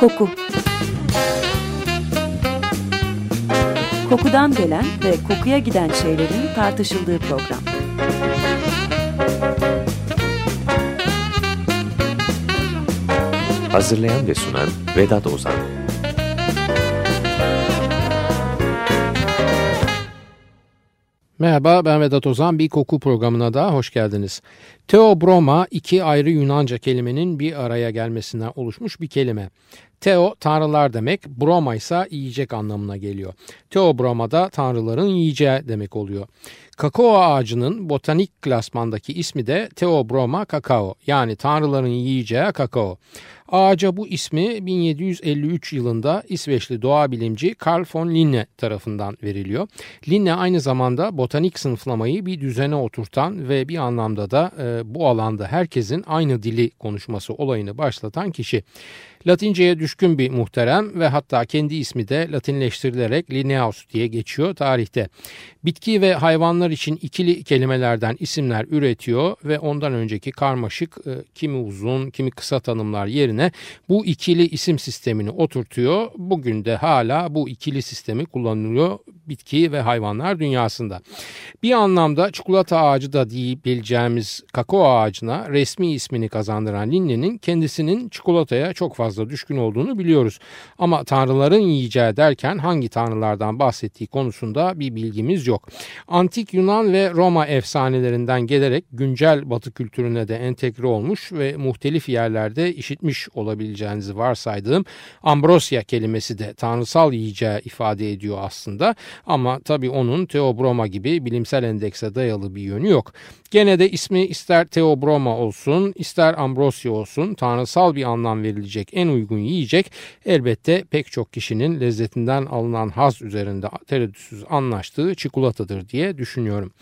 Koku Kokudan gelen ve kokuya giden şeylerin tartışıldığı program. Hazırlayan ve sunan Vedat Ozan Merhaba ben Vedat Ozan. Bir koku programına da hoş geldiniz. Teobroma iki ayrı Yunanca kelimenin bir araya gelmesinden oluşmuş bir kelime. Teo tanrılar demek, broma ise yiyecek anlamına geliyor. Teobroma da tanrıların yiyeceği demek oluyor. Kakao ağacının botanik klasmandaki ismi de Teobroma kakao yani tanrıların yiyeceği kakao. Ağaca bu ismi 1753 yılında İsveçli doğa bilimci Carl von Linne tarafından veriliyor. Linne aynı zamanda botanik sınıflamayı bir düzene oturtan ve bir anlamda da e, bu alanda herkesin aynı dili konuşması olayını başlatan kişi. Latinceye düşkün bir muhterem ve hatta kendi ismi de Latinleştirilerek Linnaeus diye geçiyor tarihte. Bitki ve hayvanlar için ikili kelimelerden isimler üretiyor ve ondan önceki karmaşık e, kimi uzun kimi kısa tanımlar yerine bu ikili isim sistemini oturtuyor. Bugün de hala bu ikili sistemi kullanılıyor bitki ve hayvanlar dünyasında. Bir anlamda çikolata ağacı da diyebileceğimiz kakao ağacına resmi ismini kazandıran Linne'nin kendisinin çikolataya çok fazla düşkün olduğunu biliyoruz. Ama tanrıların yiyeceği derken hangi tanrılardan bahsettiği konusunda bir bilgimiz yok. Antik Yunan ve Roma efsanelerinden gelerek güncel batı kültürüne de entegre olmuş ve muhtelif yerlerde işitmiş olabileceğinizi varsaydığım Ambrosya kelimesi de tanrısal yiyeceği ifade ediyor aslında. Ama tabii onun Teobroma gibi bilimsel endekse dayalı bir yönü yok. Gene de ismi ister Teobroma olsun ister Ambrosya olsun tanrısal bir anlam verilecek en uygun yiyecek elbette pek çok kişinin lezzetinden alınan haz üzerinde tereddütsüz anlaştığı çikolatadır diye düşünüyorum.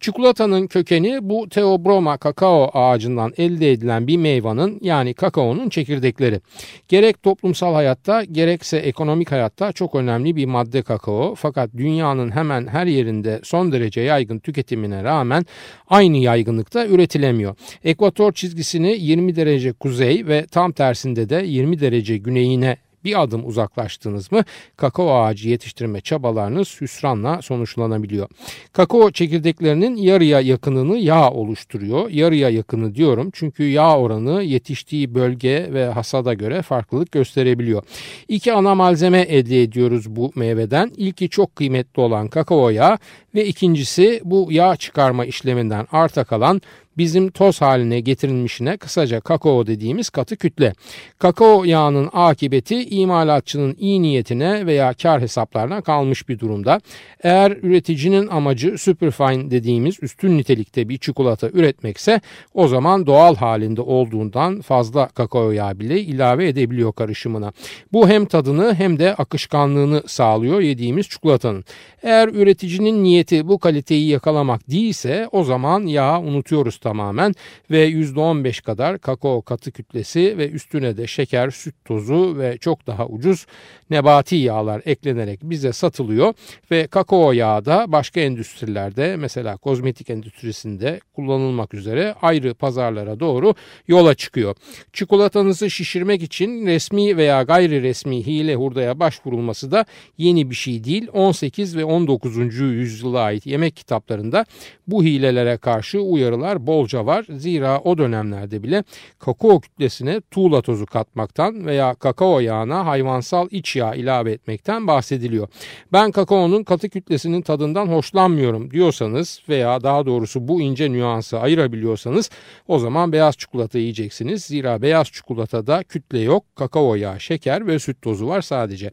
Çikolatanın kökeni bu Theobroma kakao ağacından elde edilen bir meyvanın yani kakaonun çekirdekleri. Gerek toplumsal hayatta gerekse ekonomik hayatta çok önemli bir madde kakao fakat dünyanın hemen her yerinde son derece yaygın tüketimine rağmen aynı yaygınlıkta üretilemiyor. Ekvator çizgisini 20 derece kuzey ve tam tersinde de 20 derece güneyine bir adım uzaklaştınız mı kakao ağacı yetiştirme çabalarınız hüsranla sonuçlanabiliyor. Kakao çekirdeklerinin yarıya yakınını yağ oluşturuyor. Yarıya yakını diyorum çünkü yağ oranı yetiştiği bölge ve hasada göre farklılık gösterebiliyor. İki ana malzeme elde ediyoruz bu meyveden. İlki çok kıymetli olan kakao yağı ve ikincisi bu yağ çıkarma işleminden arta kalan bizim toz haline getirilmişine kısaca kakao dediğimiz katı kütle. Kakao yağının akıbeti imalatçının iyi niyetine veya kar hesaplarına kalmış bir durumda. Eğer üreticinin amacı superfine dediğimiz üstün nitelikte bir çikolata üretmekse o zaman doğal halinde olduğundan fazla kakao yağı bile ilave edebiliyor karışımına. Bu hem tadını hem de akışkanlığını sağlıyor yediğimiz çikolatanın. Eğer üreticinin niyeti bu kaliteyi yakalamak değilse o zaman yağı unutuyoruz tamamen ve %15 kadar kakao katı kütlesi ve üstüne de şeker, süt tozu ve çok daha ucuz nebati yağlar eklenerek bize satılıyor ve kakao yağı da başka endüstrilerde mesela kozmetik endüstrisinde kullanılmak üzere ayrı pazarlara doğru yola çıkıyor. Çikolatanızı şişirmek için resmi veya gayri resmi hile hurdaya başvurulması da yeni bir şey değil. 18 ve 19. yüzyıla ait yemek kitaplarında bu hilelere karşı uyarılar bolca var. Zira o dönemlerde bile kakao kütlesine tuğla tozu katmaktan veya kakao yağına hayvansal iç yağ ilave etmekten bahsediliyor. Ben kakaonun katı kütlesinin tadından hoşlanmıyorum diyorsanız veya daha doğrusu bu ince nüansı ayırabiliyorsanız o zaman beyaz çikolata yiyeceksiniz. Zira beyaz çikolatada kütle yok, kakao yağı, şeker ve süt tozu var sadece.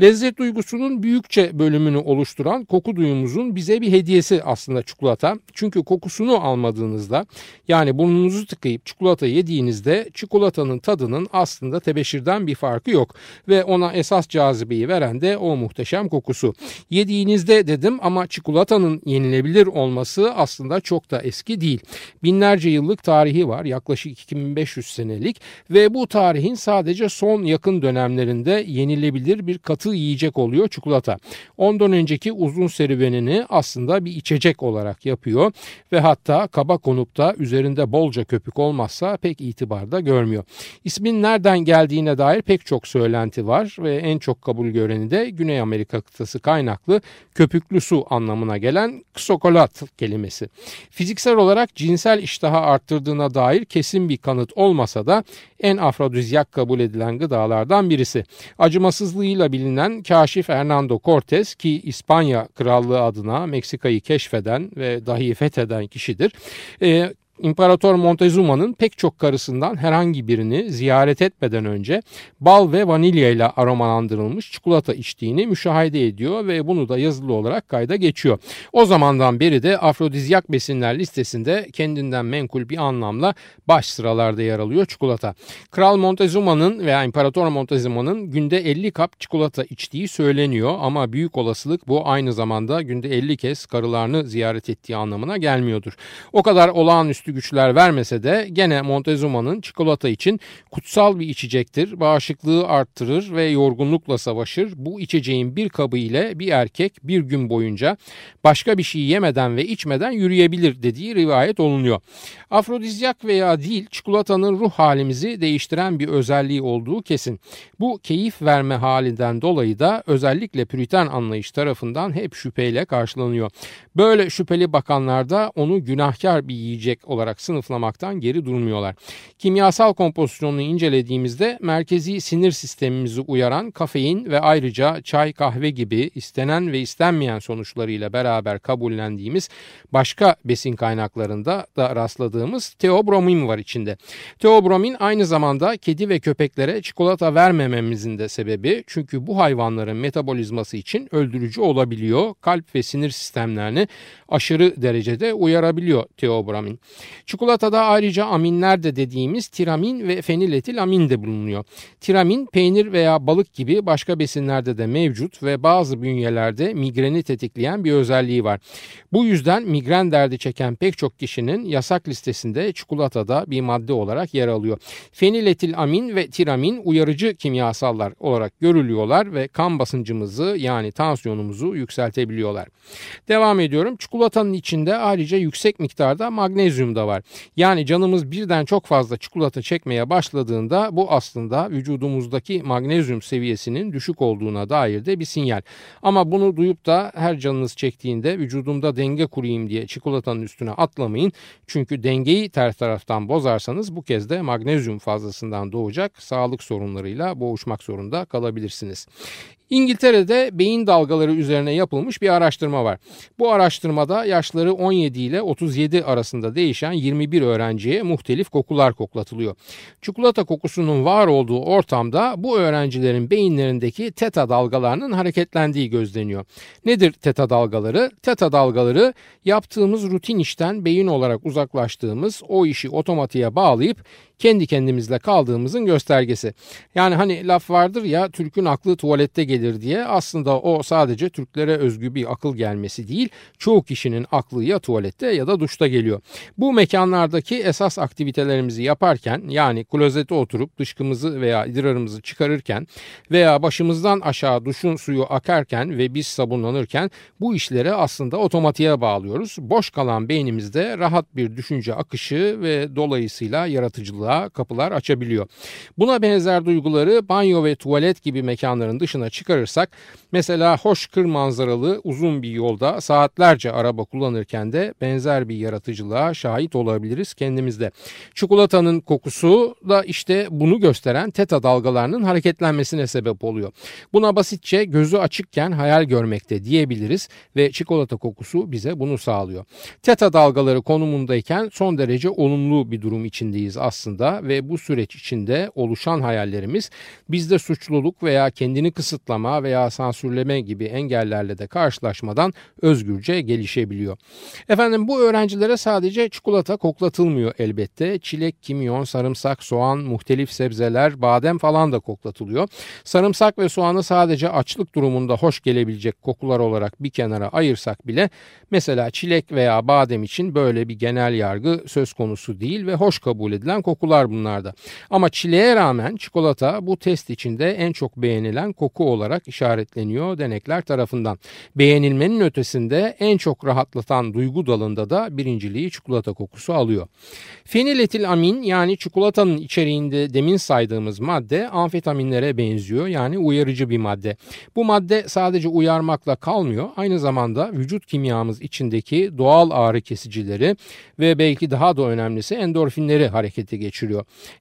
Lezzet duygusunun büyükçe bölümünü oluşturan koku duyumuzun bize bir hediyesi aslında çikolata. Çünkü kokusunu almadığınızda yani burnunuzu tıkayıp çikolata yediğinizde çikolatanın tadının aslında tebeşirden bir farkı yok. Ve ona esas cazibeyi veren de o muhteşem kokusu. Yediğinizde dedim ama çikolatanın yenilebilir olması aslında çok da eski değil. Binlerce yıllık tarihi var yaklaşık 2500 senelik ve bu tarihin sadece son yakın dönemlerinde yenilebilir bir katı katı yiyecek oluyor çikolata. Ondan önceki uzun serüvenini aslında bir içecek olarak yapıyor ve hatta kaba konup da üzerinde bolca köpük olmazsa pek itibarda görmüyor. İsmin nereden geldiğine dair pek çok söylenti var ve en çok kabul göreni de Güney Amerika kıtası kaynaklı köpüklü su anlamına gelen ksokolat kelimesi. Fiziksel olarak cinsel iştaha arttırdığına dair kesin bir kanıt olmasa da en afrodizyak kabul edilen gıdalardan birisi. Acımasızlığıyla bilinen kaşif Fernando Cortez ki İspanya Krallığı adına Meksika'yı keşfeden ve dahi fetheden kişidir. E, İmparator Montezuma'nın pek çok karısından herhangi birini ziyaret etmeden önce bal ve vanilya ile aromalandırılmış çikolata içtiğini müşahede ediyor ve bunu da yazılı olarak kayda geçiyor. O zamandan beri de afrodizyak besinler listesinde kendinden menkul bir anlamla baş sıralarda yer alıyor çikolata. Kral Montezuma'nın veya İmparator Montezuma'nın günde 50 kap çikolata içtiği söyleniyor ama büyük olasılık bu aynı zamanda günde 50 kez karılarını ziyaret ettiği anlamına gelmiyordur. O kadar olağanüstü olağanüstü güçler vermese de gene Montezuma'nın çikolata için kutsal bir içecektir. Bağışıklığı arttırır ve yorgunlukla savaşır. Bu içeceğin bir kabı ile bir erkek bir gün boyunca başka bir şey yemeden ve içmeden yürüyebilir dediği rivayet olunuyor. Afrodizyak veya değil çikolatanın ruh halimizi değiştiren bir özelliği olduğu kesin. Bu keyif verme halinden dolayı da özellikle püriten anlayış tarafından hep şüpheyle karşılanıyor. Böyle şüpheli bakanlar da onu günahkar bir yiyecek olarak olarak sınıflamaktan geri durmuyorlar. Kimyasal kompozisyonunu incelediğimizde merkezi sinir sistemimizi uyaran kafein ve ayrıca çay kahve gibi istenen ve istenmeyen sonuçlarıyla beraber kabullendiğimiz başka besin kaynaklarında da rastladığımız teobromin var içinde. Teobromin aynı zamanda kedi ve köpeklere çikolata vermememizin de sebebi çünkü bu hayvanların metabolizması için öldürücü olabiliyor. Kalp ve sinir sistemlerini aşırı derecede uyarabiliyor teobromin. Çikolatada ayrıca aminler de dediğimiz tiramin ve feniletil amin de bulunuyor. Tiramin peynir veya balık gibi başka besinlerde de mevcut ve bazı bünyelerde migreni tetikleyen bir özelliği var. Bu yüzden migren derdi çeken pek çok kişinin yasak listesinde çikolatada bir madde olarak yer alıyor. Feniletil amin ve tiramin uyarıcı kimyasallar olarak görülüyorlar ve kan basıncımızı yani tansiyonumuzu yükseltebiliyorlar. Devam ediyorum. Çikolatanın içinde ayrıca yüksek miktarda magnezyum da var. Yani canımız birden çok fazla çikolata çekmeye başladığında bu aslında vücudumuzdaki magnezyum seviyesinin düşük olduğuna dair de bir sinyal. Ama bunu duyup da her canınız çektiğinde vücudumda denge kurayım diye çikolatanın üstüne atlamayın. Çünkü dengeyi ters taraftan bozarsanız bu kez de magnezyum fazlasından doğacak sağlık sorunlarıyla boğuşmak zorunda kalabilirsiniz. İngiltere'de beyin dalgaları üzerine yapılmış bir araştırma var. Bu araştırmada yaşları 17 ile 37 arasında değişen 21 öğrenciye muhtelif kokular koklatılıyor. Çikolata kokusunun var olduğu ortamda bu öğrencilerin beyinlerindeki teta dalgalarının hareketlendiği gözleniyor. Nedir teta dalgaları? Teta dalgaları yaptığımız rutin işten beyin olarak uzaklaştığımız o işi otomatiğe bağlayıp kendi kendimizle kaldığımızın göstergesi. Yani hani laf vardır ya Türk'ün aklı tuvalette gelir diye aslında o sadece Türklere özgü bir akıl gelmesi değil çoğu kişinin aklı ya tuvalette ya da duşta geliyor. Bu mekanlardaki esas aktivitelerimizi yaparken yani klozete oturup dışkımızı veya idrarımızı çıkarırken veya başımızdan aşağı duşun suyu akarken ve biz sabunlanırken bu işleri aslında otomatiğe bağlıyoruz. Boş kalan beynimizde rahat bir düşünce akışı ve dolayısıyla yaratıcılığa yolculuğa kapılar açabiliyor. Buna benzer duyguları banyo ve tuvalet gibi mekanların dışına çıkarırsak mesela hoş kır manzaralı uzun bir yolda saatlerce araba kullanırken de benzer bir yaratıcılığa şahit olabiliriz kendimizde. Çikolatanın kokusu da işte bunu gösteren teta dalgalarının hareketlenmesine sebep oluyor. Buna basitçe gözü açıkken hayal görmekte diyebiliriz ve çikolata kokusu bize bunu sağlıyor. Teta dalgaları konumundayken son derece olumlu bir durum içindeyiz aslında aslında ve bu süreç içinde oluşan hayallerimiz bizde suçluluk veya kendini kısıtlama veya sansürleme gibi engellerle de karşılaşmadan özgürce gelişebiliyor. Efendim bu öğrencilere sadece çikolata koklatılmıyor elbette. Çilek, kimyon, sarımsak, soğan, muhtelif sebzeler, badem falan da koklatılıyor. Sarımsak ve soğanı sadece açlık durumunda hoş gelebilecek kokular olarak bir kenara ayırsak bile mesela çilek veya badem için böyle bir genel yargı söz konusu değil ve hoş kabul edilen kokular kokular bunlarda. Ama çileğe rağmen çikolata bu test içinde en çok beğenilen koku olarak işaretleniyor denekler tarafından. Beğenilmenin ötesinde en çok rahatlatan duygu dalında da birinciliği çikolata kokusu alıyor. Feniletilamin yani çikolatanın içeriğinde demin saydığımız madde amfetaminlere benziyor yani uyarıcı bir madde. Bu madde sadece uyarmakla kalmıyor aynı zamanda vücut kimyamız içindeki doğal ağrı kesicileri ve belki daha da önemlisi endorfinleri harekete geçiriyor.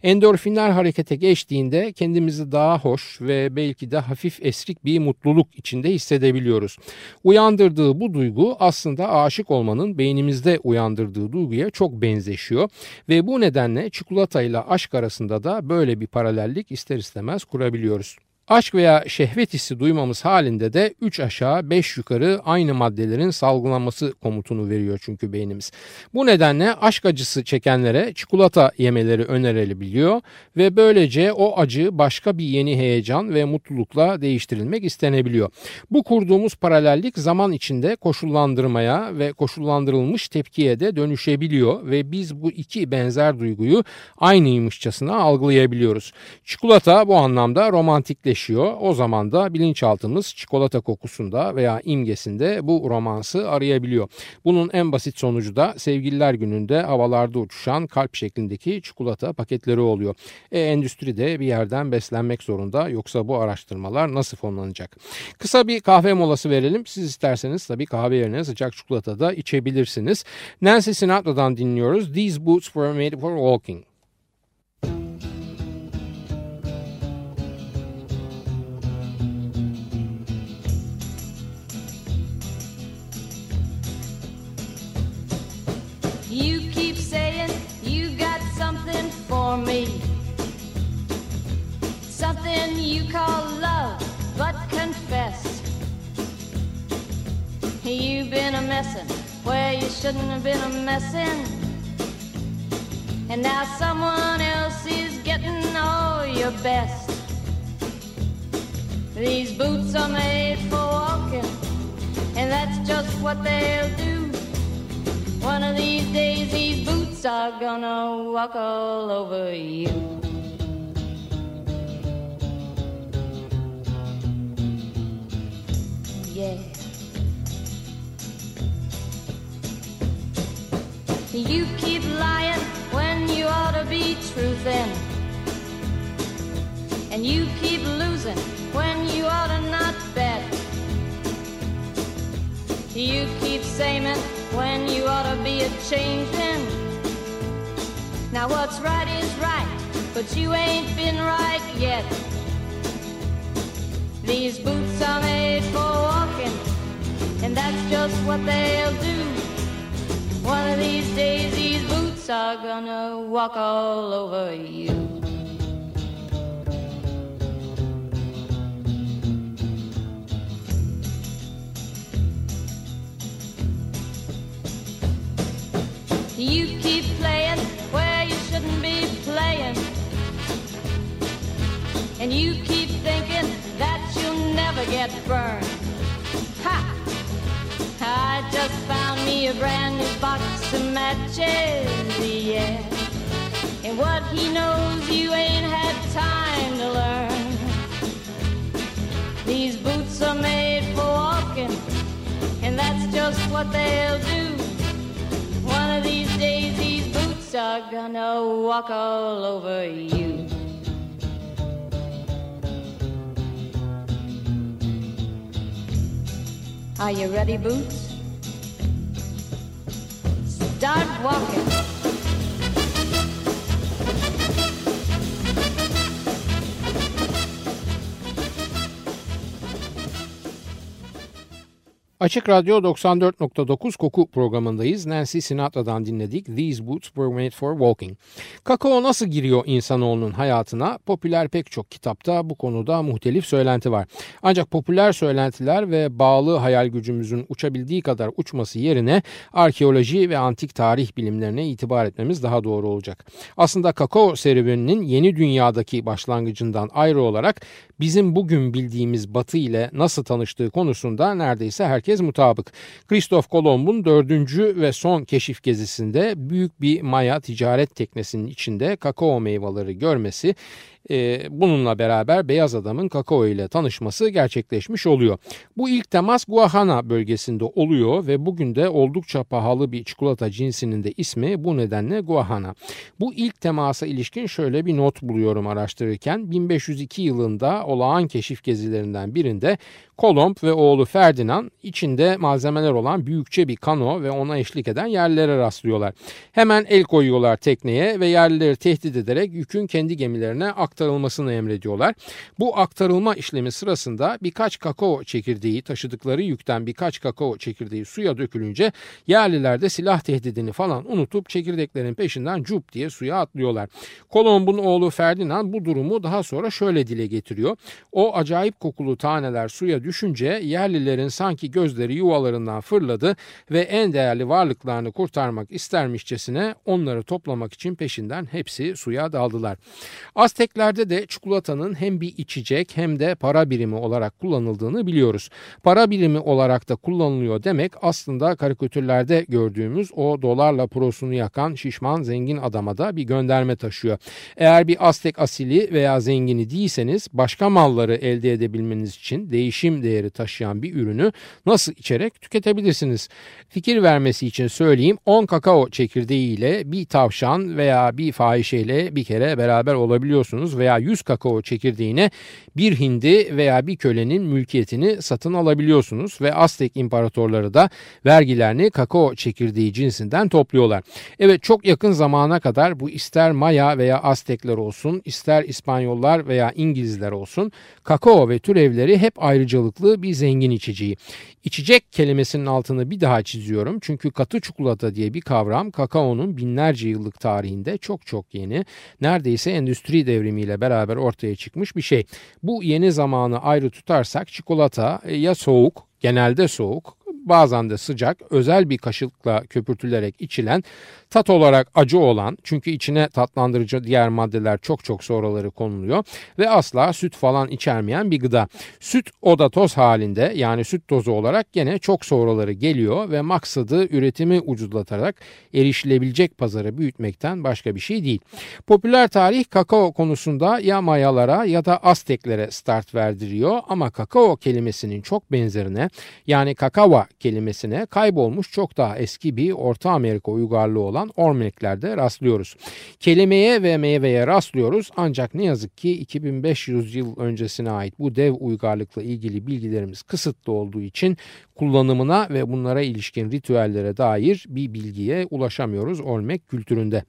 Endorfinler harekete geçtiğinde kendimizi daha hoş ve belki de hafif esrik bir mutluluk içinde hissedebiliyoruz. Uyandırdığı bu duygu aslında aşık olmanın beynimizde uyandırdığı duyguya çok benzeşiyor ve bu nedenle çikolata ile aşk arasında da böyle bir paralellik ister istemez kurabiliyoruz. Aşk veya şehvet hissi duymamız halinde de 3 aşağı 5 yukarı aynı maddelerin salgılanması komutunu veriyor çünkü beynimiz. Bu nedenle aşk acısı çekenlere çikolata yemeleri önerilebiliyor ve böylece o acı başka bir yeni heyecan ve mutlulukla değiştirilmek istenebiliyor. Bu kurduğumuz paralellik zaman içinde koşullandırmaya ve koşullandırılmış tepkiye de dönüşebiliyor ve biz bu iki benzer duyguyu aynıymışçasına algılayabiliyoruz. Çikolata bu anlamda romantikleşiyor gerçekleşiyor. O zaman da bilinçaltımız çikolata kokusunda veya imgesinde bu romansı arayabiliyor. Bunun en basit sonucu da sevgililer gününde havalarda uçuşan kalp şeklindeki çikolata paketleri oluyor. E, endüstri de bir yerden beslenmek zorunda yoksa bu araştırmalar nasıl fonlanacak? Kısa bir kahve molası verelim. Siz isterseniz tabii kahve yerine sıcak çikolata da içebilirsiniz. Nancy Sinatra'dan dinliyoruz. These boots were made for walking. You call love, but confess. You've been a messin' where you shouldn't have been a messin'. And now someone else is getting all your best. These boots are made for walking, and that's just what they'll do. One of these days, these boots are gonna walk all over you. Yeah. You keep lying when you ought to be truthing. And you keep losing when you ought to not bet. You keep saying when you ought to be a changing. Now what's right is right, but you ain't been right yet. These boots are made for that's just what they'll do. One of these days, these boots are gonna walk all over you. You keep playing where you shouldn't be playing. And you keep thinking that you'll never get burned. A brand new box of matches, yeah. And what he knows you ain't had time to learn. These boots are made for walking, and that's just what they'll do. One of these days, these boots are gonna walk all over you. Are you ready, Boots? Start walking. Açık Radyo 94.9 koku programındayız. Nancy Sinatra'dan dinledik. These boots were made for walking. Kakao nasıl giriyor insanoğlunun hayatına? Popüler pek çok kitapta bu konuda muhtelif söylenti var. Ancak popüler söylentiler ve bağlı hayal gücümüzün uçabildiği kadar uçması yerine arkeoloji ve antik tarih bilimlerine itibar etmemiz daha doğru olacak. Aslında kakao serüveninin yeni dünyadaki başlangıcından ayrı olarak bizim bugün bildiğimiz batı ile nasıl tanıştığı konusunda neredeyse herkes herkes mutabık. Kristof Kolomb'un dördüncü ve son keşif gezisinde büyük bir maya ticaret teknesinin içinde kakao meyveleri görmesi e, bununla beraber beyaz adamın kakao ile tanışması gerçekleşmiş oluyor. Bu ilk temas Guajana bölgesinde oluyor ve bugün de oldukça pahalı bir çikolata cinsinin de ismi bu nedenle Guajana. Bu ilk temasa ilişkin şöyle bir not buluyorum araştırırken 1502 yılında olağan keşif gezilerinden birinde Kolomb ve oğlu Ferdinand içinde malzemeler olan büyükçe bir kano ve ona eşlik eden yerlere rastlıyorlar. Hemen el koyuyorlar tekneye ve yerlileri tehdit ederek yükün kendi gemilerine aktarılmasını emrediyorlar. Bu aktarılma işlemi sırasında birkaç kakao çekirdeği taşıdıkları yükten birkaç kakao çekirdeği suya dökülünce yerliler de silah tehdidini falan unutup çekirdeklerin peşinden cup diye suya atlıyorlar. Kolomb'un oğlu Ferdinand bu durumu daha sonra şöyle dile getiriyor. O acayip kokulu taneler suya düşünce yerlilerin sanki gözleri yuvalarından fırladı ve en değerli varlıklarını kurtarmak istermişçesine onları toplamak için peşinden hepsi suya daldılar. Azteklerde de çikolatanın hem bir içecek hem de para birimi olarak kullanıldığını biliyoruz. Para birimi olarak da kullanılıyor demek aslında karikatürlerde gördüğümüz o dolarla prosunu yakan şişman zengin adama da bir gönderme taşıyor. Eğer bir Aztek asili veya zengini değilseniz başka malları elde edebilmeniz için değişim değeri taşıyan bir ürünü nasıl içerek tüketebilirsiniz? Fikir vermesi için söyleyeyim 10 kakao çekirdeği ile bir tavşan veya bir fahişeyle bir kere beraber olabiliyorsunuz veya 100 kakao çekirdeğine bir hindi veya bir kölenin mülkiyetini satın alabiliyorsunuz ve Aztek imparatorları da vergilerini kakao çekirdeği cinsinden topluyorlar. Evet çok yakın zamana kadar bu ister Maya veya Aztekler olsun ister İspanyollar veya İngilizler olsun kakao ve türevleri hep ayrıcalıklı bir zengin içeceği. İçecek kelimesinin altını bir daha çiziyorum. Çünkü katı çikolata diye bir kavram kakaonun binlerce yıllık tarihinde çok çok yeni, neredeyse endüstri devrimiyle beraber ortaya çıkmış bir şey. Bu yeni zamanı ayrı tutarsak çikolata e, ya soğuk, genelde soğuk, bazen de sıcak, özel bir kaşıkla köpürtülerek içilen Tat olarak acı olan çünkü içine tatlandırıcı diğer maddeler çok çok sonraları konuluyor ve asla süt falan içermeyen bir gıda. Süt oda toz halinde yani süt tozu olarak gene çok sonraları geliyor ve maksadı üretimi ucuzlatarak erişilebilecek pazarı büyütmekten başka bir şey değil. Popüler tarih kakao konusunda ya Mayalara ya da Azteklere start verdiriyor ama kakao kelimesinin çok benzerine yani kakava kelimesine kaybolmuş çok daha eski bir Orta Amerika uygarlığı olan ormeklerde rastlıyoruz. Kelimeye ve meyveye rastlıyoruz ancak ne yazık ki 2500 yıl öncesine ait bu dev uygarlıkla ilgili bilgilerimiz kısıtlı olduğu için kullanımına ve bunlara ilişkin ritüellere dair bir bilgiye ulaşamıyoruz Olmek kültüründe.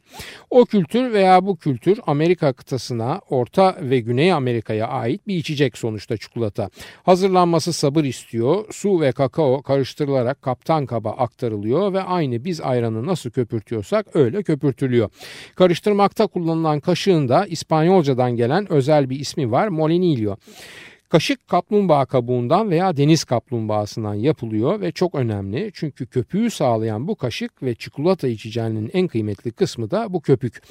O kültür veya bu kültür Amerika kıtasına, Orta ve Güney Amerika'ya ait bir içecek sonuçta çikolata. Hazırlanması sabır istiyor. Su ve kakao karıştırılarak kaptan kaba aktarılıyor ve aynı biz ayranı nasıl köpürtüyorsak öyle köpürtülüyor. Karıştırmakta kullanılan kaşığın da İspanyolcadan gelen özel bir ismi var Molinillo. Kaşık kaplumbağa kabuğundan veya deniz kaplumbağasından yapılıyor ve çok önemli çünkü köpüğü sağlayan bu kaşık ve çikolata içeceğinin en kıymetli kısmı da bu köpük.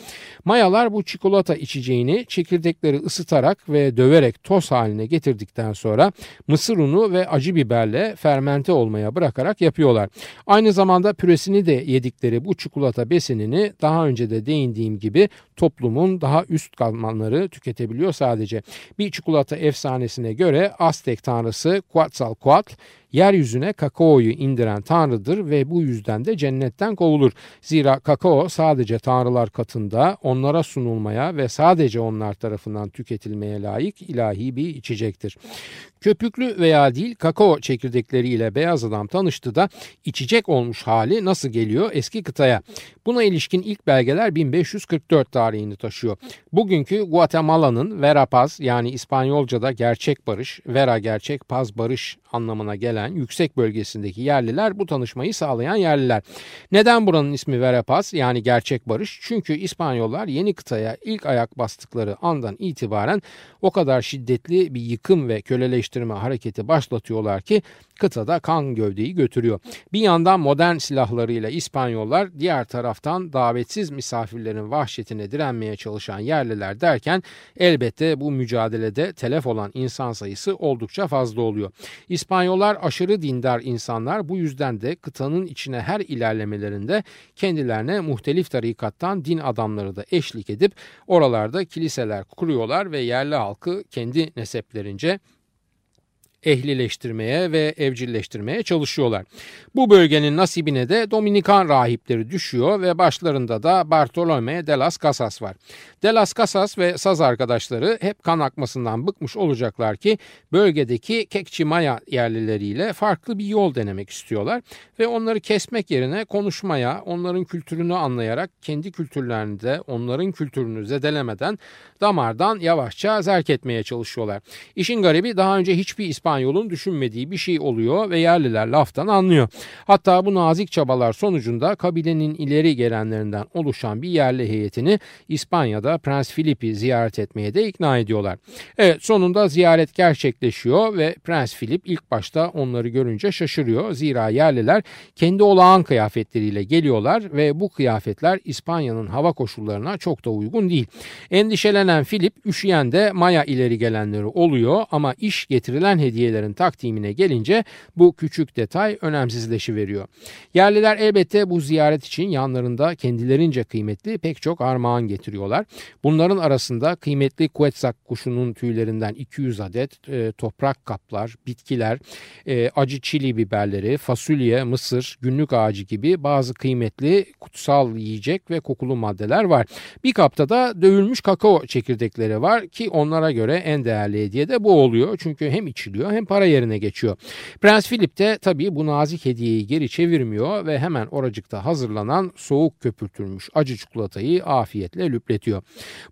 Mayalar bu çikolata içeceğini çekirdekleri ısıtarak ve döverek toz haline getirdikten sonra mısır unu ve acı biberle fermente olmaya bırakarak yapıyorlar. Aynı zamanda püresini de yedikleri bu çikolata besinini daha önce de değindiğim gibi toplumun daha üst katmanları tüketebiliyor sadece. Bir çikolata efsanesine göre Aztek tanrısı Quetzalcoatl yeryüzüne kakaoyu indiren tanrıdır ve bu yüzden de cennetten kovulur. Zira kakao sadece tanrılar katında onlara sunulmaya ve sadece onlar tarafından tüketilmeye layık ilahi bir içecektir. Köpüklü veya değil kakao çekirdekleriyle beyaz adam tanıştı da içecek olmuş hali nasıl geliyor eski kıtaya. Buna ilişkin ilk belgeler 1544 tarihini taşıyor. Bugünkü Guatemala'nın Verapaz yani İspanyolca'da gerçek barış, Vera gerçek, Paz barış anlamına gelen yüksek bölgesindeki yerliler bu tanışmayı sağlayan yerliler. Neden buranın ismi Verapaz yani gerçek barış? Çünkü İspanyollar yeni kıtaya ilk ayak bastıkları andan itibaren o kadar şiddetli bir yıkım ve köleleştirme hareketi başlatıyorlar ki kıtada kan gövdeyi götürüyor. Bir yandan modern silahlarıyla İspanyollar diğer taraftan davetsiz misafirlerin vahşetine direnmeye çalışan yerliler derken elbette bu mücadelede telef olan insan sayısı oldukça fazla oluyor. İspanyollar aşırı dindar insanlar bu yüzden de kıtanın içine her ilerlemelerinde kendilerine muhtelif tarikattan din adamları da eşlik edip oralarda kiliseler kuruyorlar ve yerli halkı kendi neseplerince ehlileştirmeye ve evcilleştirmeye çalışıyorlar. Bu bölgenin nasibine de Dominikan rahipleri düşüyor ve başlarında da Bartolome de las Casas var. De las Casas ve saz arkadaşları hep kan akmasından bıkmış olacaklar ki bölgedeki Kekçimaya yerlileriyle farklı bir yol denemek istiyorlar ve onları kesmek yerine konuşmaya, onların kültürünü anlayarak kendi kültürlerini de onların kültürünü zedelemeden damardan yavaşça zerk etmeye çalışıyorlar. İşin garibi daha önce hiçbir İspanyol'un düşünmediği bir şey oluyor ve yerliler laftan anlıyor. Hatta bu nazik çabalar sonucunda kabilenin ileri gelenlerinden oluşan bir yerli heyetini İspanya'da Prens Filip'i ziyaret etmeye de ikna ediyorlar. Evet sonunda ziyaret gerçekleşiyor ve Prens Filip ilk başta onları görünce şaşırıyor. Zira yerliler kendi olağan kıyafetleriyle geliyorlar ve bu kıyafetler İspanya'nın hava koşullarına çok da uygun değil. Endişelenen Filip üşüyen de Maya ileri gelenleri oluyor ama iş getirilen hediyelerin takdimine gelince bu küçük detay önemsizleşiveriyor. Yerliler elbette bu ziyaret için yanlarında kendilerince kıymetli pek çok armağan getiriyorlar. Bunların arasında kıymetli Quetzak kuşunun tüylerinden 200 adet e, toprak kaplar, bitkiler, e, acı çili biberleri, fasulye, mısır, günlük ağacı gibi bazı kıymetli kutsal yiyecek ve kokulu maddeler var. Bir kapta da dövülmüş kakao çekirdekleri var ki onlara göre en değerli hediye de bu oluyor. Çünkü hem içiliyor hem para yerine geçiyor. Prens Philip de tabii bu nazik hediyeyi geri çevirmiyor ve hemen oracıkta hazırlanan soğuk köpürtülmüş acı çikolatayı afiyetle lüpletiyor.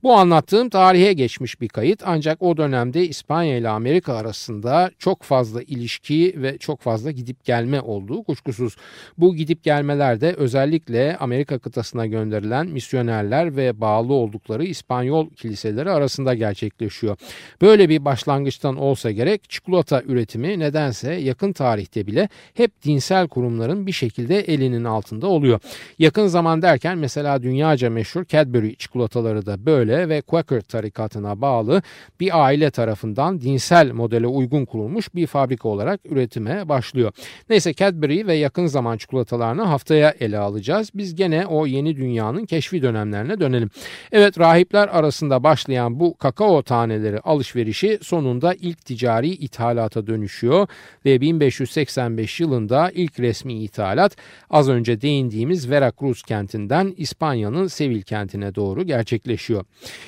Bu anlattığım tarihe geçmiş bir kayıt ancak o dönemde İspanya ile Amerika arasında çok fazla ilişki ve çok fazla gidip gelme olduğu kuşkusuz. Bu gidip gelmelerde özellikle Amerika kıtasına gönderilen misyonerler ve bağlı oldukları İspanyol kiliseleri arasında gerçekleşiyor. Böyle bir başlangıçtan olsa gerek çikolata üretimi nedense yakın tarihte bile hep dinsel kurumların bir şekilde elinin altında oluyor. Yakın zaman derken mesela dünyaca meşhur Cadbury çikolataları da böyle ve Quaker tarikatına bağlı bir aile tarafından dinsel modele uygun kurulmuş bir fabrika olarak üretime başlıyor. Neyse Cadbury ve yakın zaman çikolatalarını haftaya ele alacağız. Biz gene o yeni dünyanın keşfi dönemlerine dönelim. Evet rahipler arasında başlayan bu kakao taneleri alışverişi sonunda ilk ticari ithalata dönüşüyor ve 1585 yılında ilk resmi ithalat az önce değindiğimiz Veracruz kentinden İspanya'nın Sevil kentine doğru gerçekleşiyor.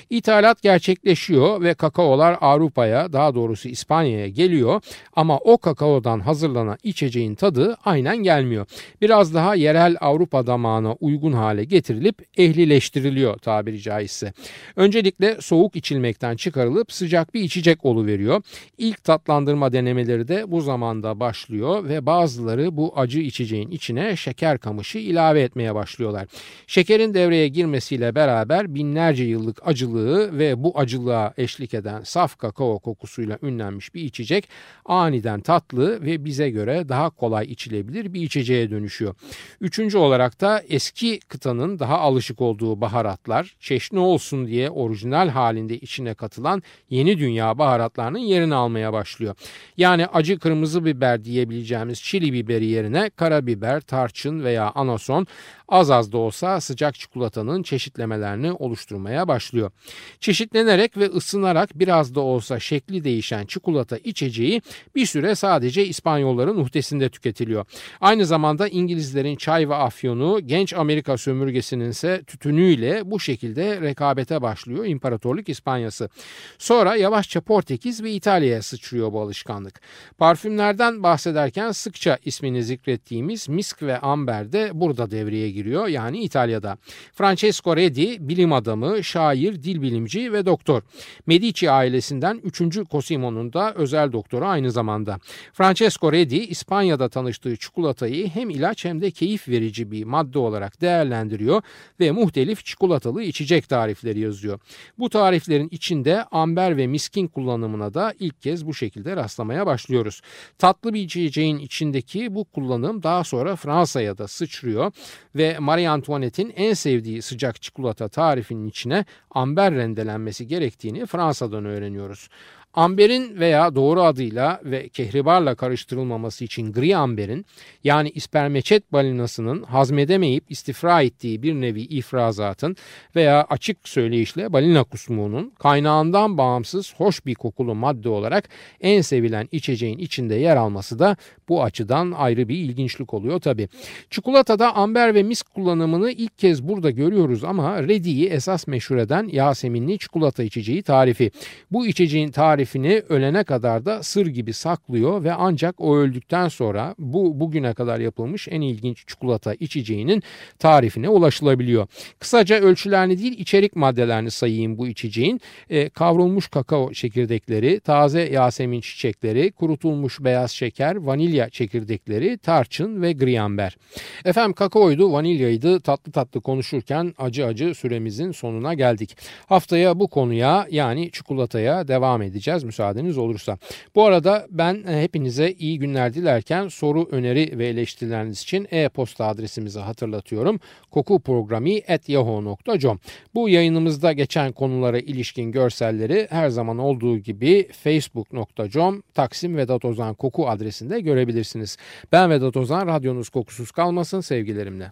İthalat gerçekleşiyor ve kakaolar Avrupa'ya daha doğrusu İspanya'ya geliyor ama o kakaodan hazırlanan içeceğin tadı aynen gelmiyor. Biraz daha yerel Avrupa damağına uygun hale getirilip ehlileştiriliyor tabiri caizse. Öncelikle soğuk içilmekten çıkarılıp sıcak bir içecek oluveriyor. İlk tatlandırma denemeleri de bu zamanda başlıyor ve bazıları bu acı içeceğin içine şeker kamışı ilave etmeye başlıyorlar. Şekerin devreye girmesiyle beraber binlerce yıllık acılığı ve bu acılığa eşlik eden saf kakao kokusuyla ünlenmiş bir içecek aniden tatlı ve bize göre daha kolay içilebilir bir içeceğe dönüşüyor. Üçüncü olarak da eski kıtanın daha alışık olduğu baharatlar çeşni olsun diye orijinal halinde içine katılan yeni dünya baharatlarının yerini almaya başlıyor. Yani acı kırmızı biber diyebileceğimiz çili biberi yerine karabiber, tarçın veya anason az az da olsa sıcak çikolatanın çeşitlemelerini oluşturmaya başlıyor. Çeşitlenerek ve ısınarak biraz da olsa şekli değişen çikolata içeceği bir süre sadece İspanyolların uhdesinde tüketiliyor. Aynı zamanda İngilizlerin çay ve afyonu genç Amerika sömürgesinin ise tütünüyle bu şekilde rekabete başlıyor İmparatorluk İspanyası. Sonra yavaşça Portekiz ve İtalya'ya sıçrıyor bu alışkanlık. Parfümlerden bahsederken sıkça ismini zikrettiğimiz misk ve amber de burada devreye giriyor yani İtalya'da. Francesco Redi bilim adamı, şair, dil bilimci ve doktor. Medici ailesinden 3. Cosimo'nun da özel doktoru aynı zamanda. Francesco Redi İspanya'da tanıştığı çikolatayı hem ilaç hem de keyif verici bir madde olarak değerlendiriyor ve muhtelif çikolatalı içecek tarifleri yazıyor. Bu tariflerin içinde amber ve miskin kullanımına da ilk kez bu şekilde rastlamaya başlıyoruz. Tatlı bir içeceğin içindeki bu kullanım daha sonra Fransa'ya da sıçrıyor ve Marie Antoinette'in en sevdiği sıcak çikolata tarifinin içine amber rendelenmesi gerektiğini Fransa'dan öğreniyoruz. Amberin veya doğru adıyla ve kehribarla karıştırılmaması için gri amberin yani ispermeçet balinasının hazmedemeyip istifra ettiği bir nevi ifrazatın veya açık söyleyişle balina kusmuğunun kaynağından bağımsız hoş bir kokulu madde olarak en sevilen içeceğin içinde yer alması da bu açıdan ayrı bir ilginçlik oluyor tabi. Çikolatada amber ve misk kullanımını ilk kez burada görüyoruz ama Redi'yi esas meşhur eden Yaseminli çikolata içeceği tarifi. Bu içeceğin tarifini ölene kadar da sır gibi saklıyor ve ancak o öldükten sonra bu bugüne kadar yapılmış en ilginç çikolata içeceğinin tarifine ulaşılabiliyor. Kısaca ölçülerini değil içerik maddelerini sayayım bu içeceğin. E, kavrulmuş kakao çekirdekleri, taze yasemin çiçekleri, kurutulmuş beyaz şeker, vanilya çekirdekleri, tarçın ve griamber. Efendim kakaoydu, vanilyaydı tatlı tatlı konuşurken acı acı süremizin sonuna geldik. Haftaya bu konuya yani çikolataya devam edeceğiz müsaadeniz olursa. Bu arada ben e, hepinize iyi günler dilerken soru, öneri ve eleştirileriniz için e-posta adresimizi hatırlatıyorum. kokuprogrami.yahoo.com Bu yayınımızda geçen konulara ilişkin görselleri her zaman olduğu gibi facebook.com Taksim Vedat Ozan Koku adresinde görebilirsiniz. Ben Vedat Ozan, radyonuz kokusuz kalmasın sevgilerimle.